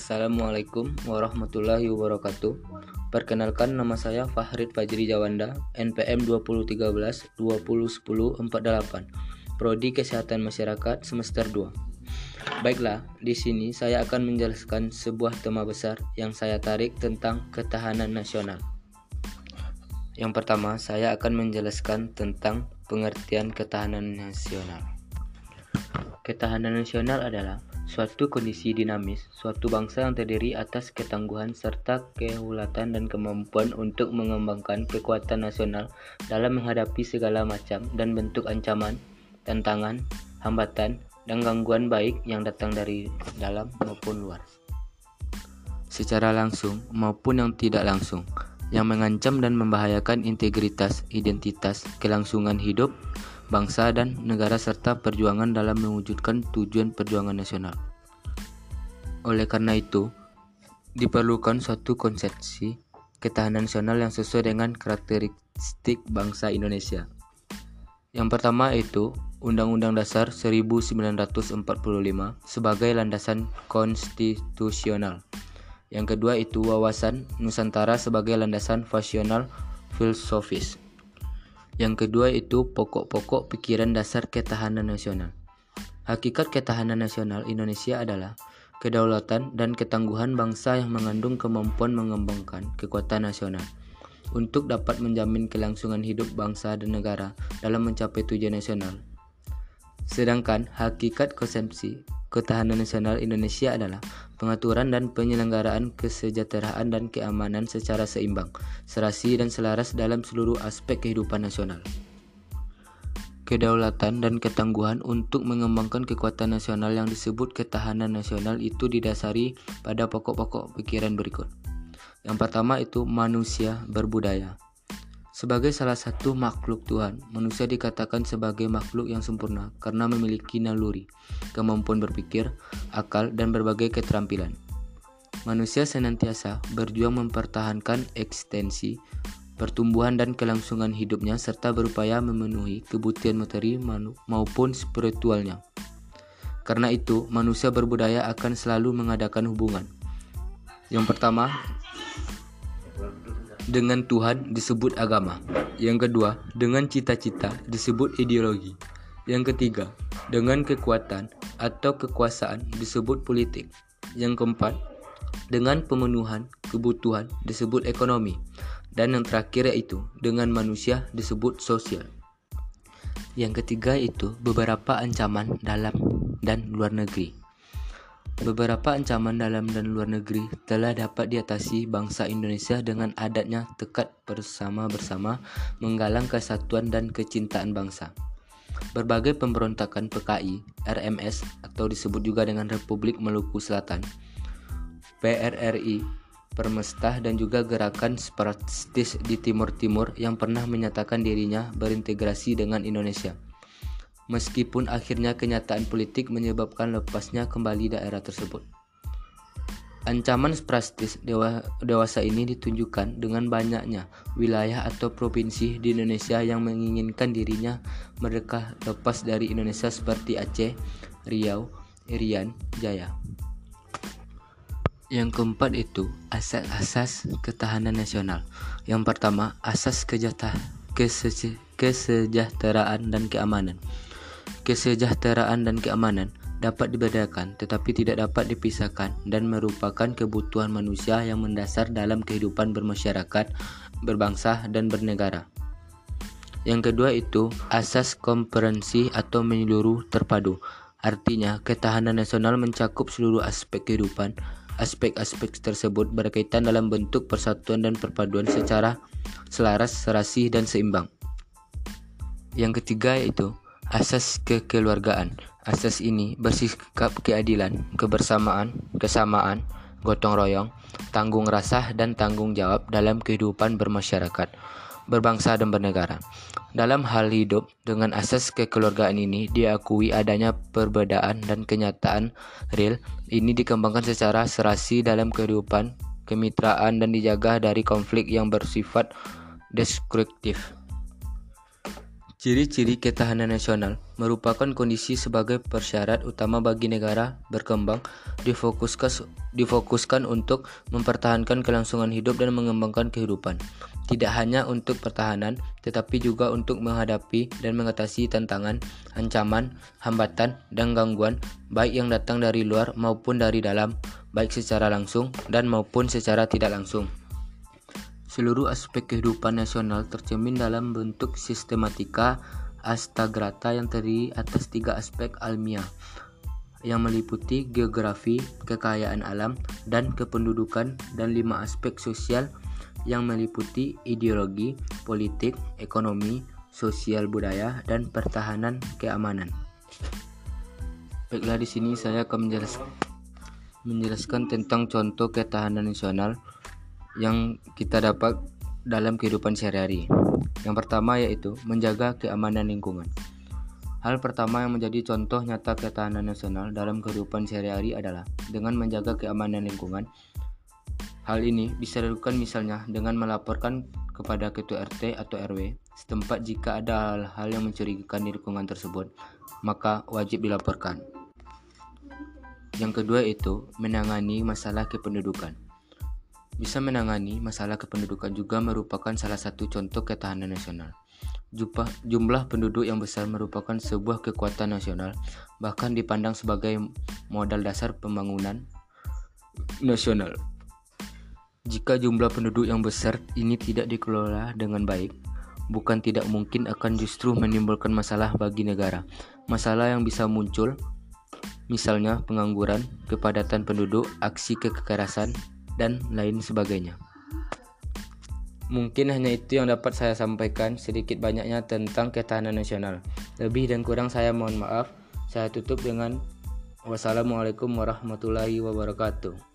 Assalamualaikum warahmatullahi wabarakatuh. Perkenalkan nama saya Fahrid Fajri Jawanda, NPM 2013 2010 48, Prodi Kesehatan Masyarakat semester 2. Baiklah, di sini saya akan menjelaskan sebuah tema besar yang saya tarik tentang ketahanan nasional. Yang pertama, saya akan menjelaskan tentang pengertian ketahanan nasional. Ketahanan nasional adalah Suatu kondisi dinamis, suatu bangsa yang terdiri atas ketangguhan serta kehulatan dan kemampuan untuk mengembangkan kekuatan nasional dalam menghadapi segala macam dan bentuk ancaman, tantangan, hambatan, dan gangguan baik yang datang dari dalam maupun luar. Secara langsung maupun yang tidak langsung, yang mengancam dan membahayakan integritas, identitas, kelangsungan hidup, bangsa dan negara serta perjuangan dalam mewujudkan tujuan perjuangan nasional. Oleh karena itu, diperlukan suatu konsepsi ketahanan nasional yang sesuai dengan karakteristik bangsa Indonesia. Yang pertama itu Undang-Undang Dasar 1945 sebagai landasan konstitusional. Yang kedua itu wawasan Nusantara sebagai landasan fasional filosofis. Yang kedua itu pokok-pokok pikiran dasar ketahanan nasional. Hakikat ketahanan nasional Indonesia adalah kedaulatan dan ketangguhan bangsa yang mengandung kemampuan mengembangkan kekuatan nasional untuk dapat menjamin kelangsungan hidup bangsa dan negara dalam mencapai tujuan nasional. Sedangkan hakikat konsepsi ketahanan nasional Indonesia adalah pengaturan dan penyelenggaraan kesejahteraan dan keamanan secara seimbang, serasi dan selaras dalam seluruh aspek kehidupan nasional. Kedaulatan dan ketangguhan untuk mengembangkan kekuatan nasional yang disebut ketahanan nasional itu didasari pada pokok-pokok pikiran berikut. Yang pertama itu manusia berbudaya. Sebagai salah satu makhluk Tuhan, manusia dikatakan sebagai makhluk yang sempurna karena memiliki naluri, kemampuan berpikir, akal, dan berbagai keterampilan. Manusia senantiasa berjuang mempertahankan ekstensi, pertumbuhan dan kelangsungan hidupnya serta berupaya memenuhi kebutuhan materi maupun spiritualnya. Karena itu, manusia berbudaya akan selalu mengadakan hubungan. Yang pertama, dengan Tuhan disebut agama. Yang kedua, dengan cita-cita disebut ideologi. Yang ketiga, dengan kekuatan atau kekuasaan disebut politik. Yang keempat, dengan pemenuhan kebutuhan disebut ekonomi. Dan yang terakhir yaitu dengan manusia disebut sosial. Yang ketiga itu beberapa ancaman dalam dan luar negeri. Beberapa ancaman dalam dan luar negeri telah dapat diatasi bangsa Indonesia dengan adatnya tekad bersama-bersama menggalang kesatuan dan kecintaan bangsa. Berbagai pemberontakan PKI, RMS atau disebut juga dengan Republik Maluku Selatan, PRRI, Permestah dan juga gerakan separatistis di Timur Timur yang pernah menyatakan dirinya berintegrasi dengan Indonesia meskipun akhirnya kenyataan politik menyebabkan lepasnya kembali daerah tersebut. Ancaman sprastis dewa, dewasa ini ditunjukkan dengan banyaknya wilayah atau provinsi di Indonesia yang menginginkan dirinya merdeka lepas dari Indonesia seperti Aceh, Riau, Irian, Jaya. Yang keempat itu asas-asas ketahanan nasional. Yang pertama, asas kesejahteraan dan keamanan kesejahteraan dan keamanan dapat dibedakan tetapi tidak dapat dipisahkan dan merupakan kebutuhan manusia yang mendasar dalam kehidupan bermasyarakat, berbangsa, dan bernegara. Yang kedua itu asas komprehensi atau menyeluruh terpadu. Artinya, ketahanan nasional mencakup seluruh aspek kehidupan. Aspek-aspek tersebut berkaitan dalam bentuk persatuan dan perpaduan secara selaras, serasi, dan seimbang. Yang ketiga yaitu Asas kekeluargaan. Asas ini bersikap keadilan, kebersamaan, kesamaan, gotong royong, tanggung rasa dan tanggung jawab dalam kehidupan bermasyarakat, berbangsa dan bernegara. Dalam hal hidup, dengan asas kekeluargaan ini diakui adanya perbedaan dan kenyataan real ini dikembangkan secara serasi dalam kehidupan kemitraan dan dijaga dari konflik yang bersifat deskriptif. Ciri-ciri ketahanan nasional merupakan kondisi sebagai persyarat utama bagi negara berkembang difokuskan, difokuskan untuk mempertahankan kelangsungan hidup dan mengembangkan kehidupan. Tidak hanya untuk pertahanan, tetapi juga untuk menghadapi dan mengatasi tantangan, ancaman, hambatan, dan gangguan baik yang datang dari luar maupun dari dalam, baik secara langsung dan maupun secara tidak langsung. Seluruh aspek kehidupan nasional tercermin dalam bentuk sistematika astagrata yang terdiri atas tiga aspek almiah yang meliputi geografi, kekayaan alam, dan kependudukan dan lima aspek sosial yang meliputi ideologi, politik, ekonomi, sosial budaya, dan pertahanan keamanan. Baiklah di sini saya akan menjelaskan, menjelaskan tentang contoh ketahanan nasional yang kita dapat dalam kehidupan sehari-hari. Yang pertama yaitu menjaga keamanan lingkungan. Hal pertama yang menjadi contoh nyata ketahanan nasional dalam kehidupan sehari-hari adalah dengan menjaga keamanan lingkungan. Hal ini bisa dilakukan misalnya dengan melaporkan kepada ketua RT atau RW setempat jika ada hal-hal yang mencurigakan di lingkungan tersebut, maka wajib dilaporkan. Yang kedua itu menangani masalah kependudukan. Bisa menangani masalah kependudukan juga merupakan salah satu contoh ketahanan nasional. Jumlah penduduk yang besar merupakan sebuah kekuatan nasional, bahkan dipandang sebagai modal dasar pembangunan nasional. Jika jumlah penduduk yang besar ini tidak dikelola dengan baik, bukan tidak mungkin akan justru menimbulkan masalah bagi negara. Masalah yang bisa muncul, misalnya pengangguran, kepadatan penduduk, aksi kekerasan, dan lain sebagainya. Mungkin hanya itu yang dapat saya sampaikan sedikit banyaknya tentang ketahanan nasional. Lebih dan kurang saya mohon maaf. Saya tutup dengan wassalamualaikum warahmatullahi wabarakatuh.